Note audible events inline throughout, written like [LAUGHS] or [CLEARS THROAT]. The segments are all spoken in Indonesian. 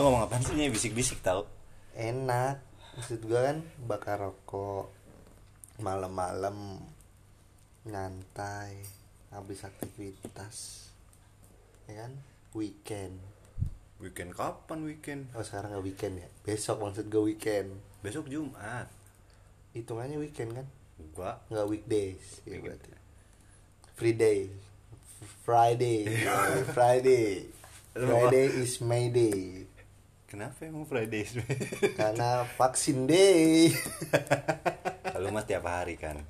lu ngomong apaan sih? Bisik-bisik tau. Enak. Maksud gue kan bakar rokok. Malam-malam nyantai. Habis aktivitas. Ya kan? Weekend. Weekend kapan weekend? Oh sekarang nggak weekend ya? Besok maksud gue weekend. Besok Jumat. Hitungannya weekend kan? Gua nggak weekdays. Ya berarti. Free [LAUGHS] day Friday. Friday. Friday is Mayday kenapa emang Friday? [LAUGHS] Karena vaksin day lu mah tiap hari kan?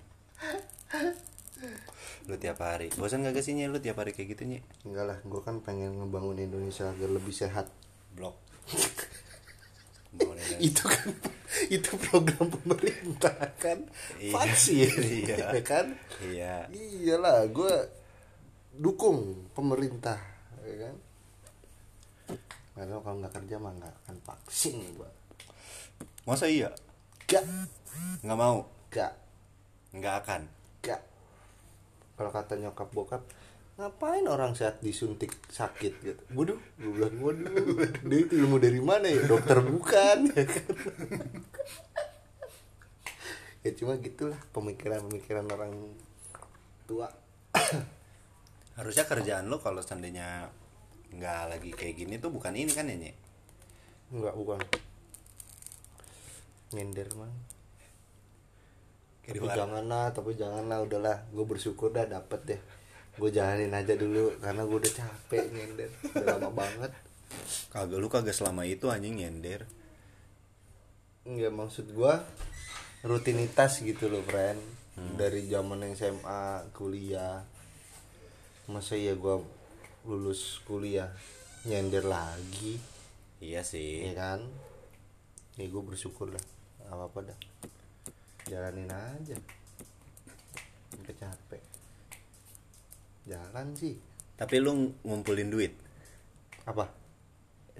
Lu tiap hari. Bosan gak sih Nye? lu tiap hari kayak gitu Nye? enggak lah gue kan pengen ngebangun Indonesia agar lebih sehat. Blok. [LAUGHS] Itu kan [LAUGHS] itu program pemerintah kan? Iya. vaksin Iya. ya kan? Iya. Iyalah gue dukung pemerintah ya kan karena kalau nggak kerja mah nggak akan vaksin gue masa iya? Gak nggak mau? Gak nggak akan? Gak kalau kata nyokap bokap ngapain orang sehat disuntik sakit? Gitu. Waduh gue bilang waduh. [LAUGHS] Dia itu ilmu dari mana ya? Dokter bukan. Ya [LAUGHS] kan ya cuma gitulah pemikiran-pemikiran orang tua. Harusnya kerjaan lu kalau seandainya nggak lagi kayak gini tuh bukan ini kan ya Nye? enggak bukan. Nyender mah di tapi janganlah tapi janganlah udahlah. Gue bersyukur dah dapet deh. Gue jalanin aja dulu karena gue udah capek nyender udah lama [LAUGHS] banget. Kagak lu kagak selama itu anjing nyender Enggak maksud gua rutinitas gitu loh friend. Dari zaman yang SMA kuliah. Masa iya gua lulus kuliah nyender lagi. Iya sih. Ya kan? Ya gue bersyukur lah apa apa dah. Jalanin aja. Sampai capek. Jalan sih. Tapi lu ngumpulin duit? Apa?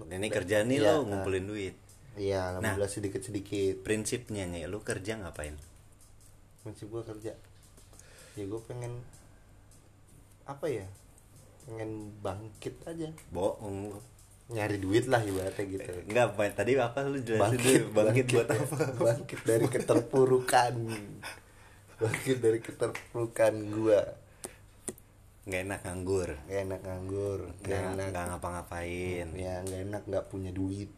Ini kerjaan nih Iya, lo ngumpulin duit. Iya alhamdulillah sedikit sedikit prinsipnya Nye, lu kerja ngapain? Prinsip gue kerja. Ya gue pengen apa ya pengen bangkit aja. Bohong nyari duit lah ibaratnya gitu. Enggak, apa tadi apa lu jelasin dulu bangkit buat ya. apa? bangkit dari keterpurukan. Bangkit dari keterpurukan gua. Nggak enak nganggur, gak enak nganggur gak nggak enak. nggak ngapa-ngapain. ya gak enak nggak punya duit.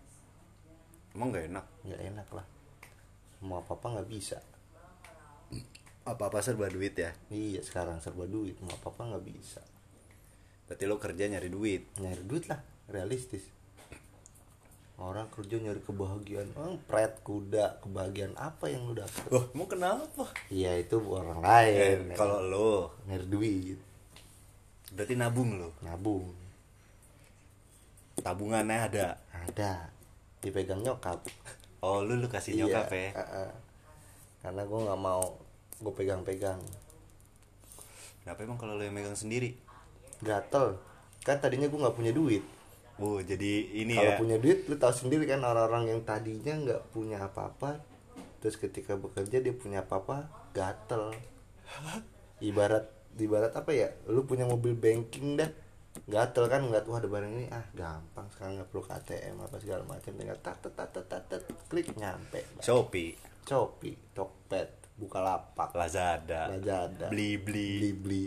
Emang nggak enak? nggak enak lah. Mau apa apa nggak bisa. Apa-apa serba duit ya. iya sekarang serba duit. Mau apa apa nggak bisa Berarti lo kerja nyari duit. nyari duit lah realistis orang kerja nyari kebahagiaan oh, pret kuda kebahagiaan apa yang lu dapet Wah, mau kenapa? iya itu orang Eh, lain ya. kalau lo nyari duit berarti nabung lo. nabung Tabungannya ada. ada dipegang nyokap Oh, lu lu kasih nyokap Iya, ya. uh-uh. karena gue nggak mau gue pegang-pegang Kenapa emang kalau lo yang megang sendiri? Gatel. Kan tadinya gue nggak punya duit. Oh, jadi ini kalau ya. punya duit lu tahu sendiri kan orang-orang yang tadinya nggak punya apa-apa terus ketika bekerja dia punya apa-apa gatel. [LAUGHS] Ibarat ibarat apa ya? Lu punya mobil banking dah gatel kan nggak tuh ada barang ini ah gampang sekarang nggak perlu KTM apa segala macam. Tinggal tat tat tat tat tat, klik nyampe. Shopee, Shopee Tokped Bukalapak Lazada, Lazada. Blibli, beli beli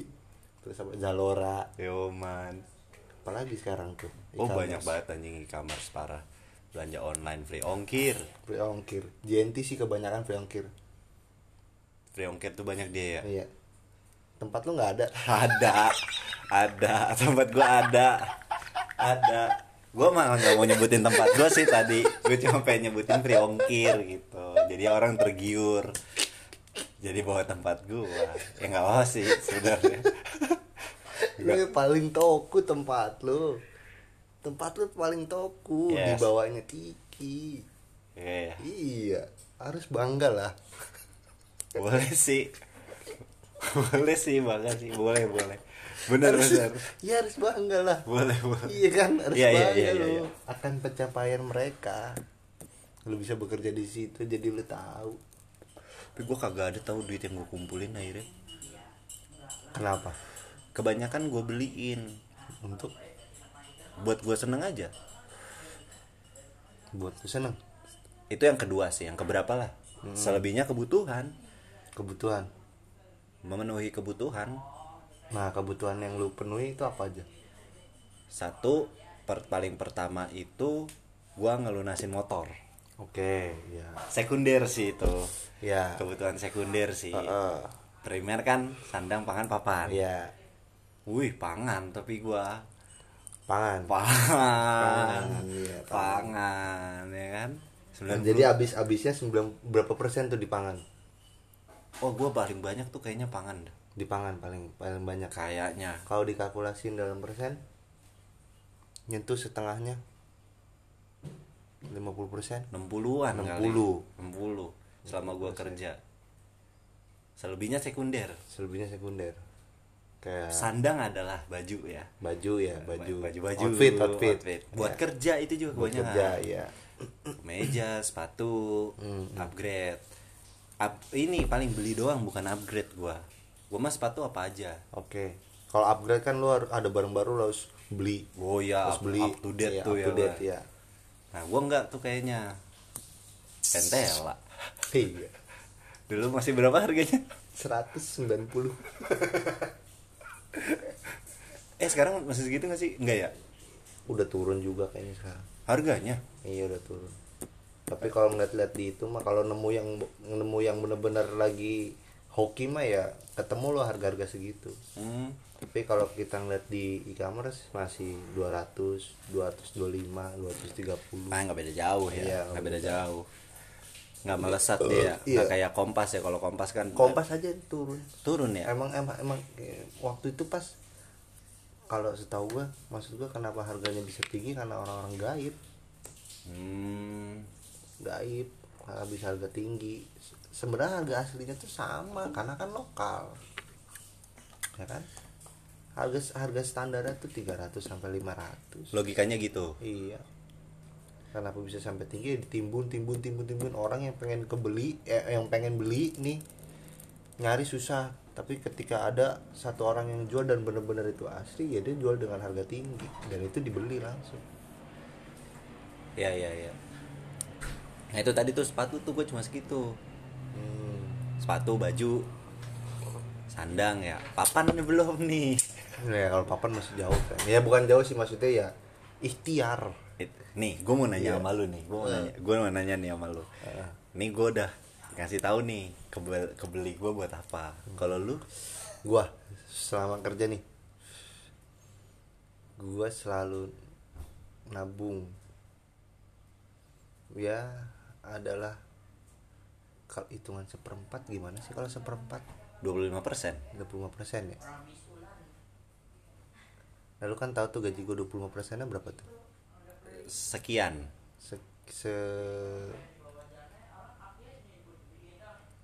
terus apa Zalora. Yoman. apalagi sekarang tuh Oh, banyak banget anjing e-commerce parah. Belanja online free ongkir. free ongkir. JNT sih kebanyakan free ongkir. Free ongkir tuh banyak dia ya. iya. Tempat lu nggak ada? [LAUGHS] Ada. Ada. Tempat gua ada. Ada. Gua mah nggak mau nyebutin tempat gua sih tadi. Gue cuma pengen nyebutin free ongkir gitu. Jadi orang tergiur jadi bawa tempat gua. Ya nggak apa sih sebenarnya. [LAUGHS] Ini paling toku tempat lu. Tempat lu paling toku Yes. di bawahnya Tiki. Iya, iya harus bangga lah. Boleh sih. Boleh sih bangga sih. Boleh boleh. Bener harus, bener. iya harus bangga lah. Boleh boleh. Iya kan? Harus Iya, iya, bangga iya, iya, lu iya. akan pencapaian mereka. Lu bisa bekerja di situ jadi lu tahu tapi gue kagak ada tahu duit yang gue kumpulin akhirnya. Kenapa? Kebanyakan gue beliin untuk buat gue seneng aja. Buat lu seneng? Itu yang kedua sih yang keberapa lah. Selebihnya kebutuhan. Kebutuhan? Memenuhi kebutuhan. Nah kebutuhan yang lu penuhi itu apa aja? Satu per, paling pertama itu gua ngelunasin motor oke ya sekunder sih itu. Ya kebutuhan sekunder sih. Heeh. primer kan sandang pangan papan. Ya wih pangan tapi gua. Pangan. Pangan. Iya, pangan. Ya kan? 90 jadi habis habisnya 9 berapa persen tuh di pangan? Oh gua paling banyak tuh kayaknya pangan di pangan paling paling banyak. Kayaknya. Kalau dikalkulasin dalam persen nyentuh setengahnya 50 persen? 60-an 60. kali. 60 selama gua kerja. Selebihnya sekunder. Selebihnya sekunder. Kayak sandang adalah baju ya. Baju ya baju baju. baju outfit outfit, buat Ya, kerja itu juga buat kebanyakan. kerja ya. Meja sepatu Hmm, upgrade. Up- ini paling beli doang bukan upgrade gua. Gua mah sepatu apa aja. Oke. Kalau upgrade kan lu ada barang baru lu harus beli. Oh ya harus up, beli. up to date Iya, tuh up ya to date, ya nah gua enggak tuh kayaknya. Pentela iya. Dulu masih berapa harganya? 190 eh sekarang masih segitu nggak sih? Enggak ya? Udah turun juga kayaknya sekarang. Harganya? Iya udah turun. Tapi kalau ngeliat-liat di itu mah kalau nemu yang nemu yang bener-bener lagi hoki mah ya ketemu lo harga-harga segitu. Hmm. Tapi kalau kita ngeliat di e-commerce masih 200 225 230 Nah, nggak beda jauh ya. Iya, nggak beda jauh. Nggak melesat dia. Iya. nggak kayak kompas ya. Kalau kompas kan kompas aja turun. Turun ya? Emang emang emang waktu itu pas kalau setahu gua maksud gua kenapa harganya bisa tinggi? Karena orang-orang gaib. Hmm. gaib. Habis harga tinggi. Se- sebenarnya harga aslinya tuh sama karena kan lokal. Ya kan harga harga standarnya tuh 300 sampai 500 logikanya gitu. Iya. Kenapa bisa sampai tinggi? Ditimbun timbun timbun timbun. Orang yang pengen kebeli eh, yang pengen beli nih nyari susah. Tapi ketika ada satu orang yang jual dan bener-bener itu asli ya dia jual dengan harga tinggi. Dan itu dibeli langsung. Ya ya ya nah itu tadi tuh sepatu tuh gue cuma segitu. Hmm. sepatu baju sandang ya. Papan belum nih ya kalau papan masih jauh kan. Ya bukan jauh sih maksudnya ya ikhtiar. Nih gue mau nanya Iya. sama lu nih. Gue mau Eh. nanya gue mau nanya nih sama lu. Eh. nih gue udah ngasih tahu nih kebel kebeli gue buat apa. Kalau lu? Gua selama kerja nih. Gua selalu nabung. Ya adalah kalau hitungan seperempat gimana sih kalau seperempat? 25 persen. 25 persen ya lalu kan tahu tuh gaji gua 25 persennya berapa tuh? Sekian. Se, se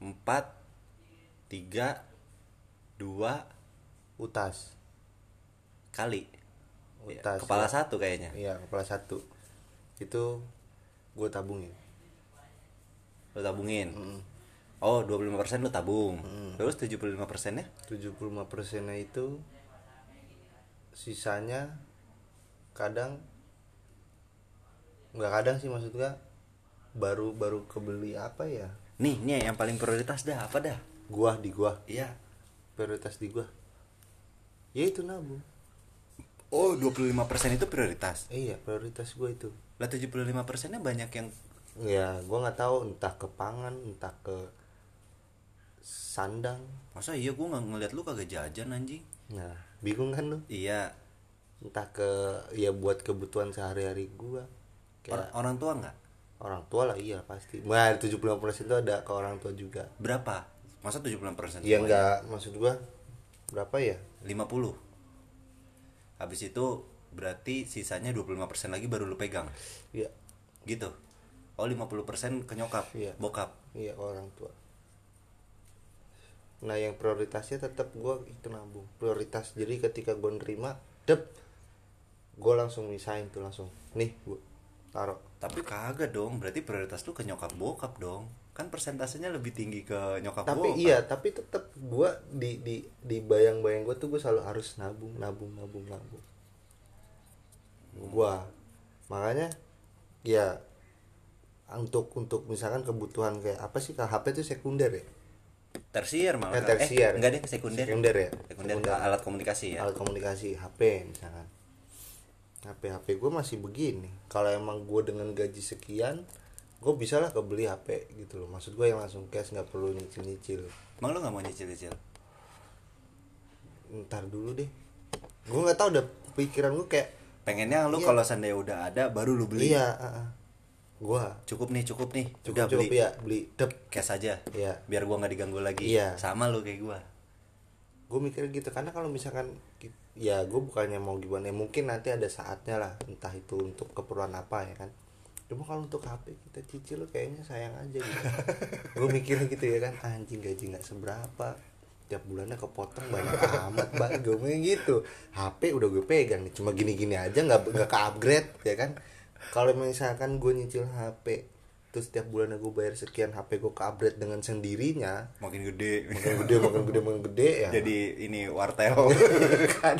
empat tiga dua utas. kali. Ya, Utas, kepala ya. satu kayaknya. Iya kepala satu. Itu gue tabungin. Lu tabungin? Mm. oh 25 persen lu tabung. Terus 75 persennya? 75 persennya itu sisanya kadang nggak kadang sih maksud gua baru baru kebeli apa ya? Nih nih yang paling prioritas dah apa dah? Gua di gua. Iya. Prioritas di gua. Ya itu nabung. Oh 25 persen itu prioritas? Eh, iya prioritas gua itu. Lah 75 persennya banyak yang ya gua nggak tahu entah ke pangan entah ke sandang. Masa iya gua nggak ngeliat lu kagak jajan anjing? Nah bingung kan lu? Iya. Entah ke ya buat kebutuhan sehari-hari gua. Or- kayak orang tua nggak? Orang tua lah iya pasti. Nah 75% itu ada ke orang tua juga. Berapa? Masa 75 persen Iya enggak maksud gua berapa ya? 50 habis itu berarti sisanya 25% lagi baru lu pegang? Iya. Gitu? Oh 50% ke nyokap Iya. bokap? Iya orang tua nah yang prioritasnya tetap gua itu nabung. Prioritas jadi ketika gua nerima dep gua langsung misahin tuh langsung. Nih gua taruh. Tapi kagak dong, berarti prioritas lu ke nyokap bokap dong. Kan persentasenya lebih tinggi ke nyokap tapi bokap. iya tapi tetap gua di di di bayang-bayang gua tuh gua selalu harus nabung nabung nabung nabung. Gua. Makanya ya untuk untuk misalkan kebutuhan kayak apa sih kalau HP itu sekunder ya Tersier malah. Eh, tersier. enggak deh, sekunder. Sekunder ya? Sekunder, Sekunder. alat komunikasi ya. alat komunikasi HP misalkan HP HP gue masih begini kalau emang gue dengan gaji sekian gue bisa lah kebeli HP gitu loh maksud gue yang langsung cash nggak perlu nyicil nyicil Emang lu nggak mau nyicil-nyicil? ntar dulu deh gue nggak tahu udah pikiran gue kayak Pengennya lu Iya. kalau seandainya udah ada baru lu beli. iya gue Cukup nih, cukup nih. cukup udah cukup beli ya beli dep cash aja. Iya. Biar gua nggak diganggu lagi. Iya. Sama lu kayak gua. gue mikir gitu karena kalau misalkan ya gue bukannya mau gimana ya mungkin nanti ada saatnya lah entah itu untuk keperluan apa ya kan cuma kalau untuk HP kita cicil kayaknya sayang aja gitu [LAUGHS] gue mikirnya gitu ya kan anjing gaji nggak seberapa tiap bulannya kepotong banyak [LAUGHS] amat bang gue mikir gitu HP udah gue pegang nih cuma gini-gini aja nggak nggak ke upgrade ya kan kalau misalkan gue nyicil HP terus tiap bulannya gue bayar sekian HP gue ke upgrade dengan sendirinya Makin gede. makin gede makin gede makin gede ya. Jadi ini wartel. [LAUGHS] kan.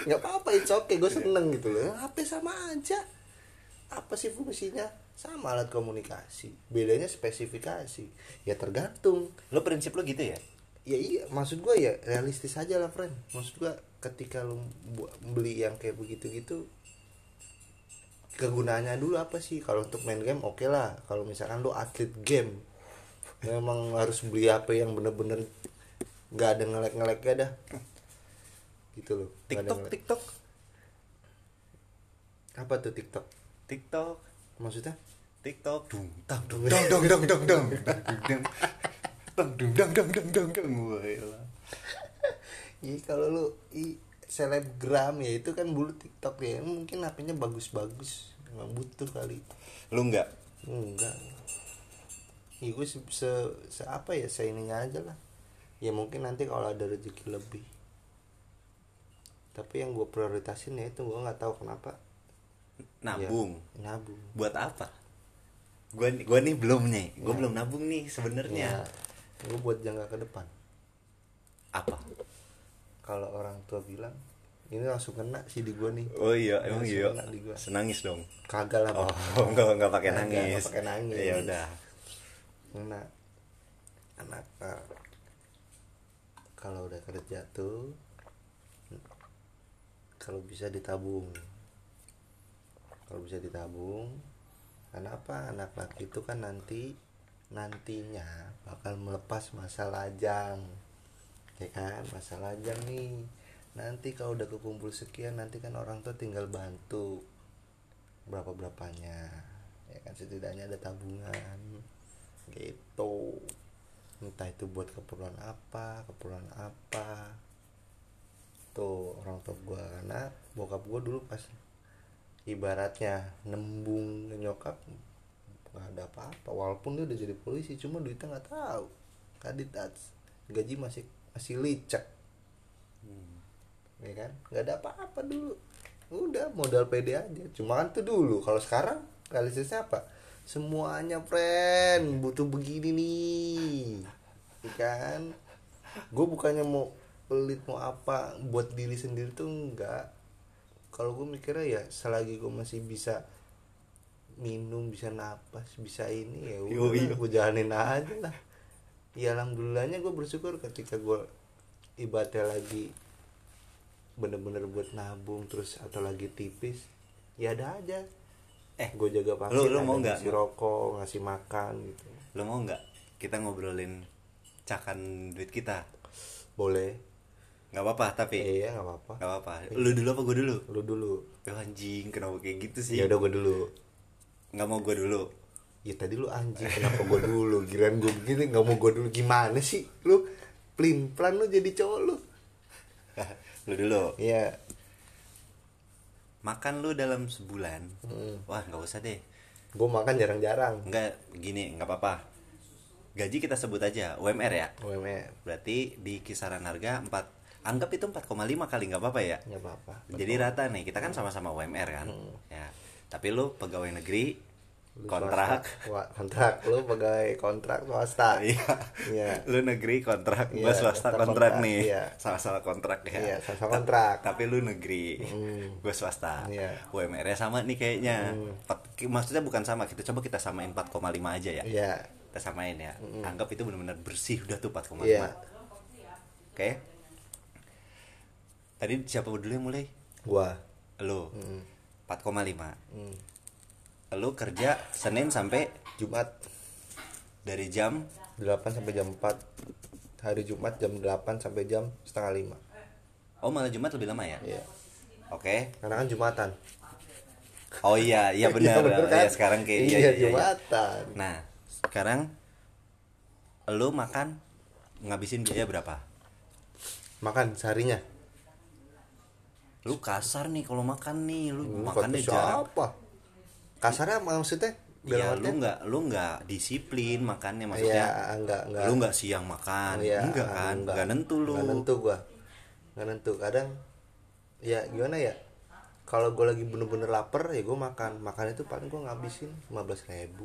Nggak apa-apa itu oke gue seneng gitu loh. HP sama aja. Apa sih fungsinya? Sama alat komunikasi. Bedanya spesifikasi. Ya tergantung. Lu prinsip lu gitu ya? Ya iya maksud gue ya realistis aja lah friend. Maksud gue ketika lu bu- beli yang kayak begitu gitu kegunaannya dulu apa sih? Kalau untuk main game oke lah. Kalau misalkan lu atlet game memang harus beli HP yang bener-bener nggak ada ngelek-ngeleknya dah. Gitu loh TikTok. TikTok, apa tuh TikTok? TikTok, maksudnya? TikTok. Dong dong dong dong dong dong [LAUGHS] dong dong dong dong. Wah, elah. [LAUGHS] Iya kalau lu i selebgram ya itu kan bulu TikTok ya mungkin HP-nya bagus-bagus emang butuh kali Lu enggak? enggak ya gue se, se- se- apa ya seininya aja lah ya mungkin nanti kalau ada rezeki lebih tapi yang gue prioritasin ya itu gue nggak tahu kenapa Nabung. Ya, nabung Buat apa? Gua gua nih belum nih. Gua Ya. belum nabung nih sebenarnya. Gue buat jangka ke depan Apa? kalau orang tua bilang ini langsung kena sih di gue nih Oh iya, emang iya. gua. Senangis dong. kagak lah Oh, [LAUGHS] enggak enggak pakai nangis. enggak pakai nangis. Ya udah. Nah, anak eh, kalau udah kerja tuh kalau bisa ditabung kalau bisa ditabung karena apa anak laki itu kan nanti nantinya bakal melepas masa lajang. Ya kan? Masa lajang nih. Nanti kalau udah kekumpul sekian nanti kan orang tua tinggal bantu. Berapa berapanya ya kan? Setidaknya ada tabungan. Gitu. Entah itu buat keperluan apa keperluan apa. Tuh orang tua gua karena bokap gua dulu pas ibaratnya nembung nyokap nggak ada apa-apa walaupun dia udah jadi polisi cuma duitnya nggak tahu. Kaditas gaji masih masih licek. Ya kan? Nggak ada apa-apa dulu. Udah modal pede aja. Cuma kan tuh dulu kalau sekarang realistisnya apa? Semuanya friend butuh begini nih. Ya kan? Gue bukannya mau pelit mau apa buat diri sendiri tuh enggak kalau gue mikirnya ya selagi gue masih bisa minum bisa napas bisa ini ya udah iya. gue jalanin aja lah ya alhamdulillahnya gue bersyukur ketika gue ibadah lagi bener-bener buat nabung terus atau lagi tipis ya ada aja Eh, gue jaga vaksin lu- lu mau nggak? ngasih rokok ngasih makan gitu Lu mau nggak kita ngobrolin cakan duit kita? boleh nggak apa-apa tapi iya nggak apa-apa nggak apa-apa. Lu dulu apa gue dulu? lu dulu Ya anjing, kenapa kayak gitu sih? ya udah gue dulu Nggak mau gue dulu. ya tadi lu anjing kenapa gue dulu giran gue begini nggak mau gue dulu gimana sih lu plin plan lu jadi cowok lu [LAUGHS] lu dulu. Iya Makan lu dalam sebulan. Hmm. Wah, nggak usah deh. gue makan jarang-jarang Nggak gini, nggak apa-apa. Gaji kita sebut aja UMR ya. UMR Berarti di kisaran harga 4 anggap itu 4,5 kali nggak apa-apa ya nggak apa-apa jadi rata nih kita kan sama-sama UMR kan ya tapi lu pegawai negeri Lu kontrak. swasta. Kontrak. Lu pegawai kontrak swasta. [LAUGHS] Iya. Iya. Lu negeri kontrak. Iya, gua swasta kontrak, kontrak, nih. Iya. sama-sama kontrak ya. Iya, sama-sama Ta- kontrak. tapi lu negeri. Hmm. gue swasta. Iya. UMR nya sama nih kayaknya. Empat- maksudnya bukan sama kita coba kita samain 4,5 aja ya. Iya. Kita samain ya. Anggap itu benar-benar bersih udah tuh 4,5 Iya. oke. Tadi siapa dulu yang mulai? Gua. Lu. Mm. 4,5 Hmm. lu kerja Senin sampai Jumat. Dari jam 8 sampai jam 4 hari Jumat jam 8 sampai jam setengah 5 oh malah Jumat lebih lama ya? Iya. Oke. Karena kan Jumatan. Oh iya iya [LAUGHS] benar. Iya, bener kan? ya sekarang kayak iya, iya, iya, iya. Jumatan. Nah sekarang lu makan ngabisin biaya berapa? Makan seharinya lu kasar nih kalau makan nih lu Lu makannya kata jarang siapa kasarnya maksudnya ya lu nggak lu nggak disiplin makannya Iya, maksudnya enggak, enggak. lu nggak siang makan Iya, enggak kan enggak nentu lu Nggak nentu gua. Nggak nentu. Kadang ya gimana ya? Kalau gua lagi bener-bener lapar ya gua makan. Makan itu paling gua ngabisin 15.000 ribu.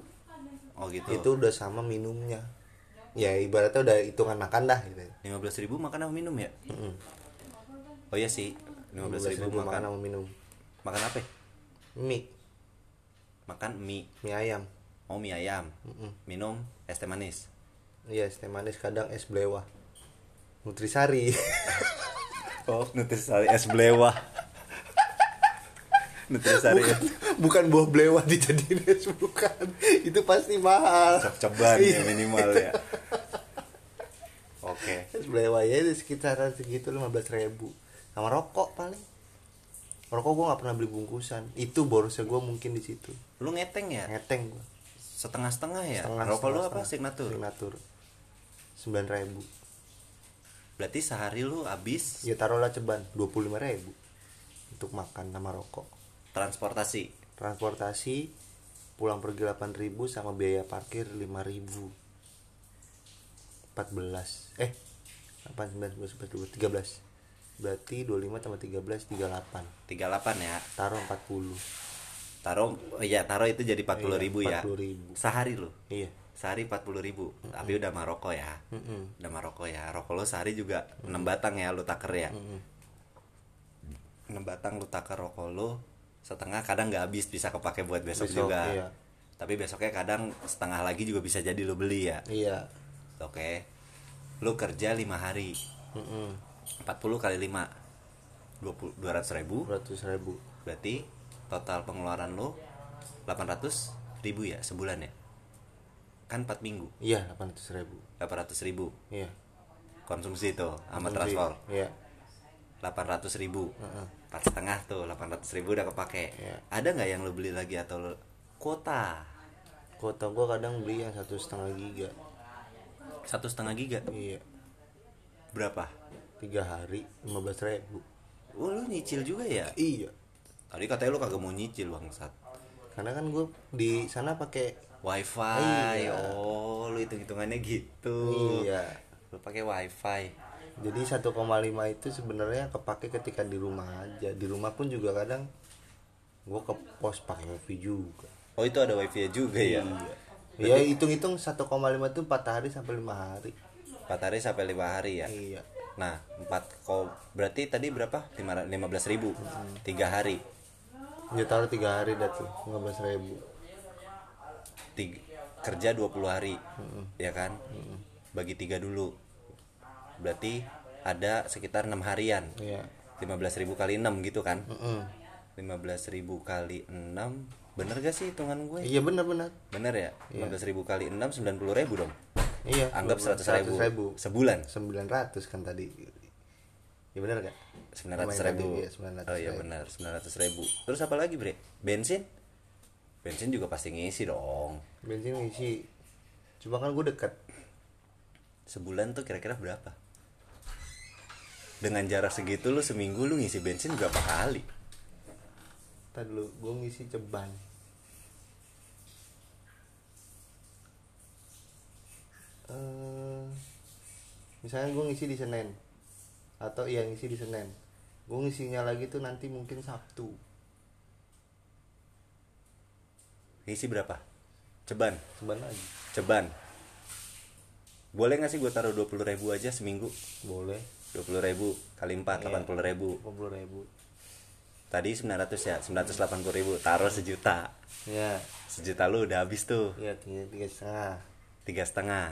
oh gitu Itu udah sama minumnya. Ya ibaratnya udah hitungan makan dah gitu. lima belas ribu makan sama minum ya Mm-mm. oh iya sih lima belas ribu 15.000 makan sama minum. makan apa? Mie, makan mie mie ayam. oh mie ayam Mm-mm. minum es teh manis Iya, es teh manis kadang es belewah. Nutrisari. [LAUGHS] oh nutrisari es belewah [LAUGHS] nutrisari bukan, bukan buah belewah dijadiin es bukan. Itu pasti mahal. coban ya Iya. minimal ya [LAUGHS] oke Es belewah ya itu sekitaran segitu 15.000 ribu sama rokok paling. Rokok gua nggak pernah beli bungkusan. Itu borosnya gua mungkin di situ. Lu ngeteng ya? Ngeteng gua. Setengah setengah ya? Setengah- rokok lu setengah- apa? setengah. signatur? Signatur. Sembilan ribu. Berarti sehari lu habis? Ya taruhlah ceban. 25.000 ribu. Untuk makan sama rokok. Transportasi? Transportasi pulang pergi 8.000 sama biaya parkir 5.000 14 eh 8 9 10 11 12 13 berarti 25 tambah 13 38 38 ya. Taruh 40 taruh ya taruh itu jadi 40 ribu ya? 40.000. sehari lu iya. Sehari 40 ribu. Tapi udah maroko ya? Mm-mm. udah maroko ya. Rokok lu sehari juga 6 batang ya lu taker ya? Mm-mm. 6 batang lu taker rokok lu setengah kadang nggak habis bisa kepake buat besok, Besok, juga. iya. tapi besoknya kadang setengah lagi juga bisa jadi lu beli ya? Iya. Oke. Lu kerja lima hari. Mm-mm. 40 kali 5 20 200 ribu. 200 ribu. Berarti total pengeluaran lo 800 ribu ya sebulan ya? Kan 4 minggu. Iya 800 ribu. 800 ribu. Iya. Konsumsi tuh sama transport iya. 800 ribu. Empat setengah tuh 800 ribu udah kepake. Iya. ada nggak yang lo beli lagi atau lo kuota? Kota gua kadang beli yang satu setengah giga. Satu setengah giga? Iya. Berapa tiga hari 15 ribu. Oh lu nyicil juga ya? Iya. Tadi katanya lu kagak mau nyicil bangsat. Karena kan gue di sana pakai wifi. Iya. oh lu hitung hitungannya gitu. Iya. Lu pakai wifi. Jadi 1,5 itu sebenarnya kepake ketika di rumah aja. Di rumah pun juga kadang gue ke pos pakai wifi juga. Oh itu ada wifi juga ya? Iya. Ya hitung-hitung 1,5 itu 4 hari sampai 5 hari. 4 hari sampai 5 hari ya? Iya nah 4 ko berarti tadi berapa? 15 ribu. Tiga hari. Dia taruh 3 hari dah tuh 15 ribu. Tiga, kerja 20 hari ya kan? Bagi tiga dulu. Berarti ada sekitar enam harian. Iya. 15.000 kali 6 gitu kan? Mm-mm. 15.000 kali 6 bener gak sih hitungan gue? Iya benar-benar bener ya? 15.000 kali 6 90.000 dong iya. Anggap 100.000 ribu sebulan. 900 kan tadi. Iya benar gak 900 Lumayan ribu. iya, 900 oh iya ribu. benar. 900 ribu. Terus apa lagi bre? Bensin? Bensin juga pasti ngisi dong. Bensin ngisi. Cuma kan gue dekat sebulan tuh kira-kira berapa? Dengan jarak segitu lu seminggu lu ngisi bensin berapa kali? Tadi dulu gue ngisi ceban eh misalnya gue ngisi di Senin atau yang ngisi di Senin gue ngisinya lagi tuh nanti mungkin Sabtu Isi berapa? Ceban, seban lagi ceban. Boleh nggak sih gue taruh 20.000 ribu aja seminggu? boleh 20.000 ribu kali 4, Iya. 80.000 ribu. 50 ribu Tadi 900 ya, 980.000 ribu. Taruh sejuta. ya Sejuta lu udah habis tuh. ya tiga setengah Tiga setengah.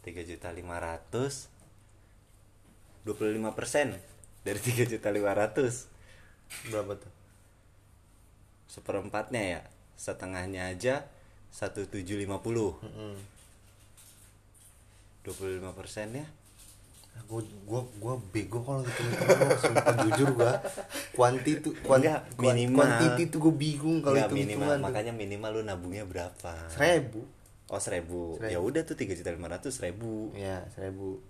Tiga juta lima ratus. 25 persen dari tiga juta lima ratus. berapa tuh Seperempatnya ya, setengahnya aja 1750. Mm-mm. 25 persen ya. gue gua gua bego kalau gitu sumpah jujur gua kuanti tuh kuan, kuan- minimal. kuantiti tuh gue bingung kalau itu minimal, makanya minimal lu nabungnya berapa? seribu Oh seribu. Seribu. Ya udah tuh tiga juta lima ratus ribu. ya seribu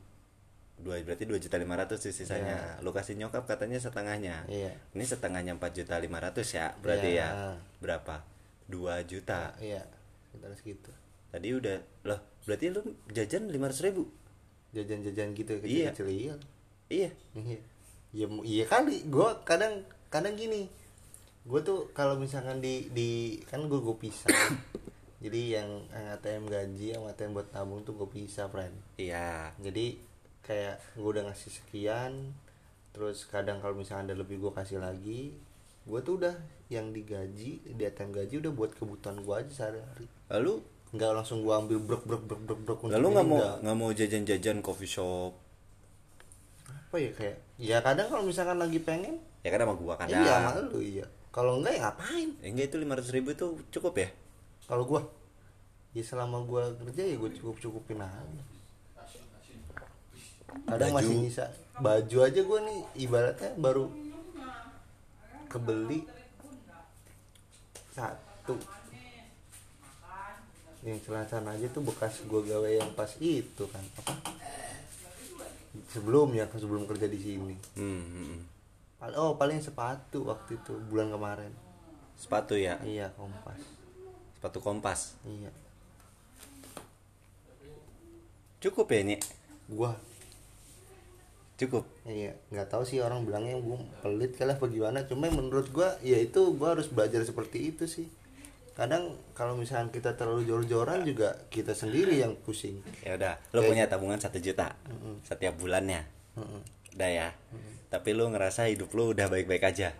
Dua berarti dua juta lima ratus sisanya. Lu kasih nyokap katanya setengahnya. Iya. Ini setengahnya empat juta lima ratus ya. Berarti Iya. ya berapa? Dua juta. iya sekitar segitu Tadi udah loh. Berarti lu jajan lima ratus ribu. jajan-jajan gitu Iya. kecil-kecil iya Iya. iya iya mu- iya kali gue kadang kadang gini gue tuh kalau misalkan di di kan gue gue pisah jadi yang, yang ATM gaji sama ATM buat tabung tuh gue pisah friend Iya. jadi kayak gue udah ngasih sekian terus kadang kalau misalnya ada lebih gue kasih lagi gue tuh udah yang digaji di ATM gaji udah buat kebutuhan gue aja sehari-hari Lalu nggak langsung gue ambil brok brok brok brok brok lalu nggak mau nggak. mau jajan-jajan coffee shop? apa ya kayak ya kadang kalau misalkan lagi pengen Ya kan sama gua kan. iya sama lu iya kalau enggak ya ngapain Ya, enggak itu lima ratus ribu itu cukup ya? Kalau gue ya selama gue kerja ya gue cukup cukupin aja. Kadang Baju. masih nyisa. Baju aja gue nih ibaratnya baru kebeli satu. Yang celana aja tuh bekas gue gawe yang pas itu kan apa? Sebelumnya sebelum kerja di sini. Hmm, hmm, hmm. Oh paling sepatu waktu itu bulan kemarin. Sepatu ya, iya kompas sepatu kompas. iya Cukup ya, Nyek? gua Cukup. iya nggak tahu sih orang bilangnya gue pelit kali apa gimana cuma menurut gua ya itu gua harus belajar seperti itu sih kadang kalau misalkan kita terlalu jor-joran juga kita sendiri yang pusing Ya udah, lo Kayak- punya tabungan satu juta setiap bulannya. Mm-mm. Udah ya. Tapi lo ngerasa hidup lo udah baik-baik aja.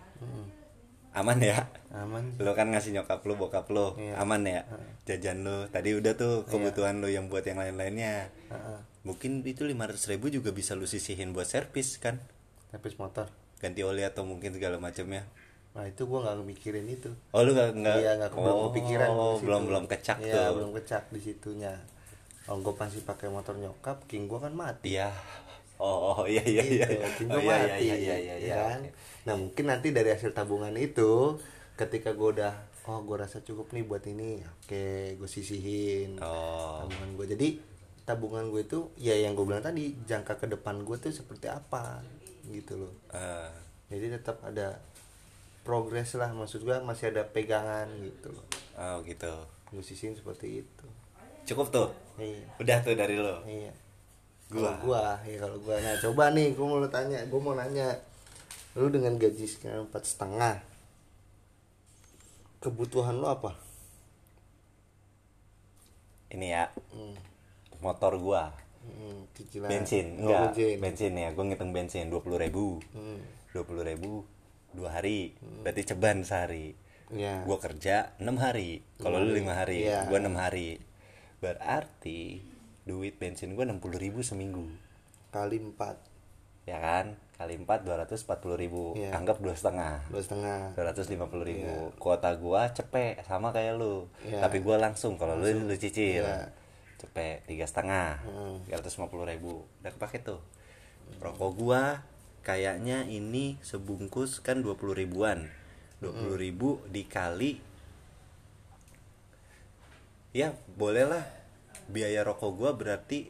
Aman ya? aman. Lo kan ngasih nyokap lo, bokap lo, Iya. aman ya? Jajan lo, tadi udah tuh kebutuhan lo yang buat yang lain-lainnya. Heeh. Mungkin itu 500 ribu juga bisa lo sisihin buat servis kan? Tapi motor Ganti oli atau mungkin segala macamnya. nah itu gua nggak mikirin itu Oh lu gak, nggak iya nggak oh, kepikiran gua ke situ. belum belum kecak iya tuh belum kecak di situnya kalau gue masih pakai motor nyokap king gua kan mati iya oh, oh iya iya iya gitu, oh, gua iya, mati iya iya iya iya kan? nah mungkin nanti dari hasil tabungan itu ketika gue udah oh gue rasa cukup nih buat ini oke gue sisihin oh. tabungan gue jadi tabungan gue itu ya yang gue bilang tadi jangka ke depan gue tuh seperti apa gitu loh. Eh, jadi tetap ada progres lah maksud gue masih ada pegangan gitu loh. Oh gitu. Gue sisihin seperti itu. Cukup tuh? Iya. Udah tuh dari lo iya Gua. Kalau gua. ya kalau gua. Nah coba nih gua mau tanya gua mau nanya. Lu dengan gaji sekarang empat setengah kebutuhan lu apa? Ini ya hmm. motor gua. Hmm, cicilan. Bensin Oh, enggak. bensin. bensin ya gua ngitung bensin dua puluh ribu. Hmm. dua puluh ribu dua hari. Berarti ceban sehari. Ya gua kerja enam hari. Kalau lu lima hari Iya. gua enam hari. Berarti duit bensin enam puluh ribu seminggu. Kali empat. Ya kan? Kali empat dua ratus empat puluh ribu. Iya. anggap dua setengah. Dua setengah. dua ratus lima puluh ribu. Kuota gua cepet sama kayak lu. Iya. tapi gua langsung kalau lu lu cicil. Iya. cepet tiga setengah. Hmm. tiga ratus lima puluh ribu. Udah kepake tuh. Rokok gua kayaknya ini sebungkus kan dua puluh ribuan. dua puluh ribu dikali. Ya bolehlah biaya rokok gua berarti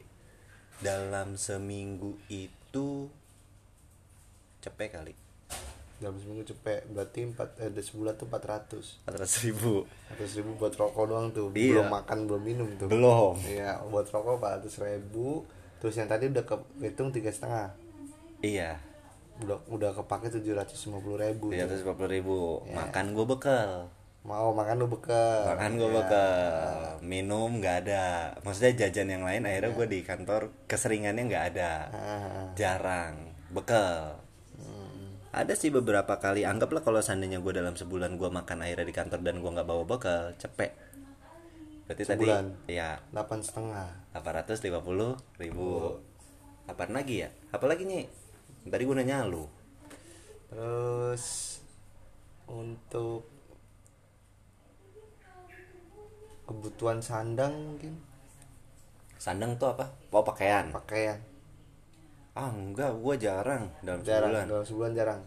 dalam seminggu itu cepet kali. Dalam seminggu cepet berarti empat eh, ada sebulan tuh empat ratus. Empat ratus ribu. Ratus ribu buat rokok doang tuh. Iya. belum makan belum minum tuh. Belum. Iya buat rokok empat ratus ribu. Terus yang tadi udah kehitung tiga setengah. Iya. Udah udah kepake tujuh ratus lima puluh ribu tuh. ratus ribu. Ya. makan gue bekal mau makan lu bekal. Makan gue Ya. bekal. Minum nggak ada. Maksudnya jajan yang lain akhirnya gue di kantor keseringannya nggak ada. Ah, jarang. Bekal. Ada sih beberapa kali. Anggaplah kalau seandainya gue dalam sebulan gue makan akhirnya di kantor dan gue nggak bawa bekal cepet. Berarti Sebulan? tadi ya delapan setengah 850 ribu. Apaan lagi ya? Apalagi nih tadi gue nanya lu. Terus untuk kebutuhan sandang mungkin. Sandang tuh apa? Oh pakaian. Pakaian. Ah enggak gue jarang dalam jarang sebulan. dalam sebulan jarang.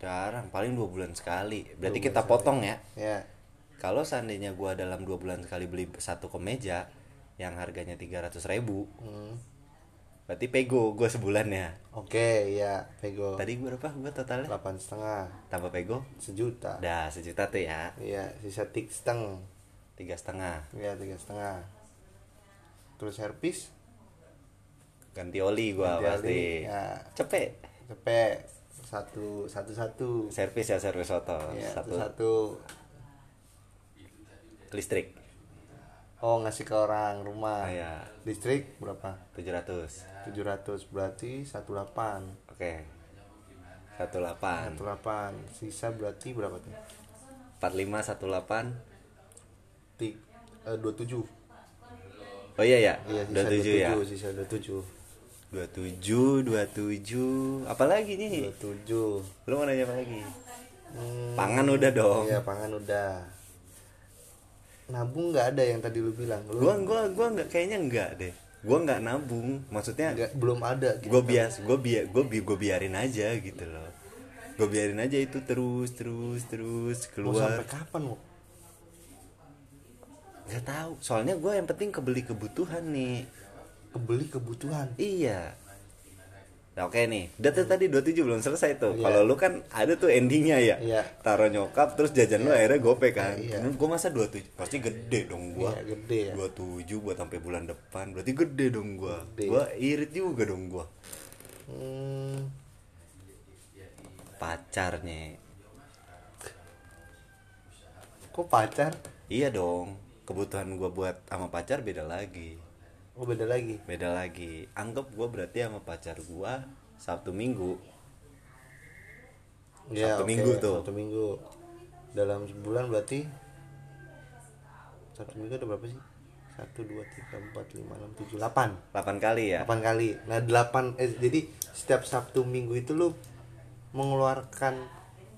Jarang paling dua bulan sekali. Berarti kita bulan potong ya? Ya. Kalau seandainya gua dalam dua bulan sekali beli satu kemeja yang harganya 300.000 ribu hmm. berarti pego gua sebulan ya? Oke ya pego. Tadi gua berapa gua totalnya? Delapan setengah. Tambah pego? Sejuta. Dah sejuta tuh ya. Iya sisa tik seteng tiga setengah. Ya tiga setengah. Terus servis ganti oli gua Ganti pasti. oli, ya. cepet. Cepet. Satu satu satu. Servis ya servis auto. Ya, satu satu. satu. Listrik. Oh ngasih ke orang rumah. Ah, ya. listrik berapa? 700 700 berarti 18 oke. 18 18 sisa berarti berapa tuh? 45 18 Tik, eh, 27 oh iya ya iya sisa 27 ya 27 sisa 27 27 27 apalagi nih? 27 lu mau nanya apa lagi? Hmm, pangan udah dong. iya pangan udah. Nabung nggak ada yang tadi lu bilang lu? Gua gua gua nggak kayaknya enggak deh. Gua nggak nabung maksudnya nggak- belum ada gitu. gua bias gua biar gua bi gua biarin aja gitu loh. Gua biarin aja itu terus terus terus mau sampai keluar. kapan mau nggak tahu soalnya gua yang penting kebeli kebutuhan nih kebeli kebutuhan iya Nah, oke nih, tuh tadi 27 belum selesai tuh. Iya. Kalau lu kan ada tuh endingnya ya. Iya. Taruh nyokap terus jajan lu akhirnya gope kan. Iya. Nah, gua masa 27 pasti gede dong gua. Iya, gede ya. 27 buat sampai bulan depan. Berarti gede dong gua. Gede. Gua irit juga dong gua. hmm, Pacarnya. kok pacar Iya dong. Kebutuhan gua buat sama pacar beda lagi. oh beda lagi Beda lagi. Anggap gua berarti sama pacar gua Sabtu Minggu. Ya, Sabtu oke, Minggu tuh. Sabtu minggu dalam sebulan berarti Sabtu minggu ada berapa sih? Satu, dua, tiga, empat, lima, enam, tujuh, delapan 8 kali ya. Delapan kali Nah delapan eh, Jadi setiap Sabtu minggu itu lu Mengeluarkan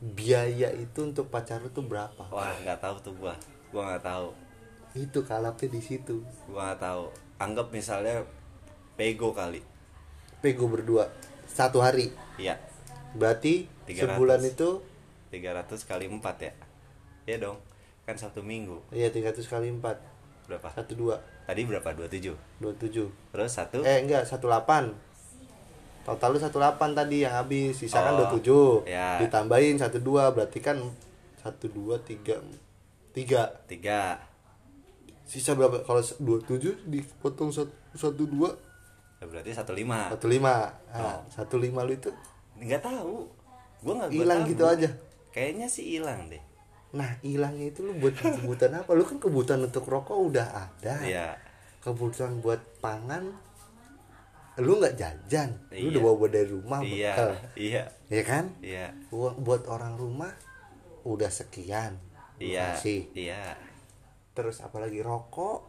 Biaya itu untuk pacar lu tuh berapa? Wah, nggak tahu tuh gua. Gua nggak tahu. Itu kalapnya di situ. Gua nggak tahu. Anggap misalnya pego kali. Pego berdua. Satu hari. Iya. Berarti 300. sebulan itu? 300 kali 4 ya? Iya dong. Kan satu minggu. Iya 300 kali 4 berapa? Satu dua. Tadi berapa? 27 27 terus satu? Eh enggak 18 Total lu 18 tadi yang habis. Sisa kan Oh, 27 ya. Ditambahin 12 Berarti kan 1, 2, 3 3 tiga Sisa berapa? Kalau 27 dipotong 1, 2 Ya, berarti satu lima. 15 nah, 15 lu itu? Nggak tahu. Gua nggak Hilang gitu aja. Kayaknya sih hilang deh. Nah hilangnya itu lu buat kebutuhan apa? Lu kan kebutuhan untuk rokok udah ada. Iya. Kebutuhan buat pangan Lu nggak jajan. Lu Iya. udah bawa dari rumah iya. bekal. Iya. Ya kan? iya. Buat orang rumah udah sekian. Lu iya. Kasih. iya terus apalagi rokok?